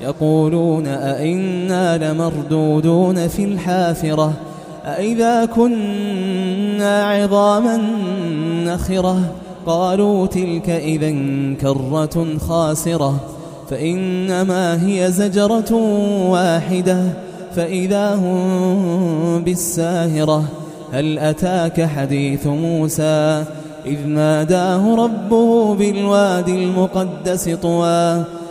يقولون أئنا لمردودون في الحافرة؟ أئذا كنا عظاما نخرة؟ قالوا تلك إذا كرة خاسرة. فإنما هي زجرة واحدة. فإذا هم بالساهرة هل أتاك حديث موسى؟ إذ ناداه ربه بالوادي المقدس طوى.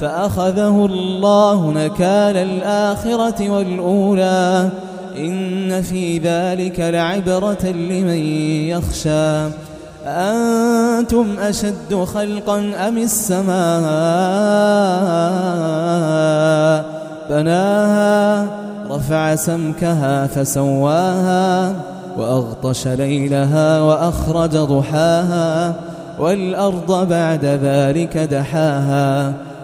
فأخذه الله نكال الآخرة والأولى. إن في ذلك لعبرة لمن يخشى. أنتم أشد خلقا أم السماء؟ بناها رفع سمكها فسواها وأغطش ليلها وأخرج ضحاها والأرض بعد ذلك دحاها.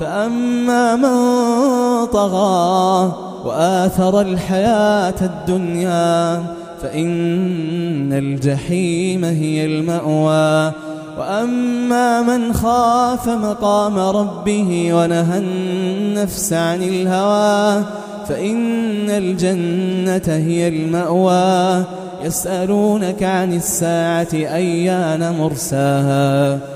فأما من طغى وآثر الحياة الدنيا فإن الجحيم هي المأوى. وأما من خاف مقام ربه ونهى النفس عن الهوى فإن الجنة هي المأوى. يسألونك عن الساعة أيان مرساها؟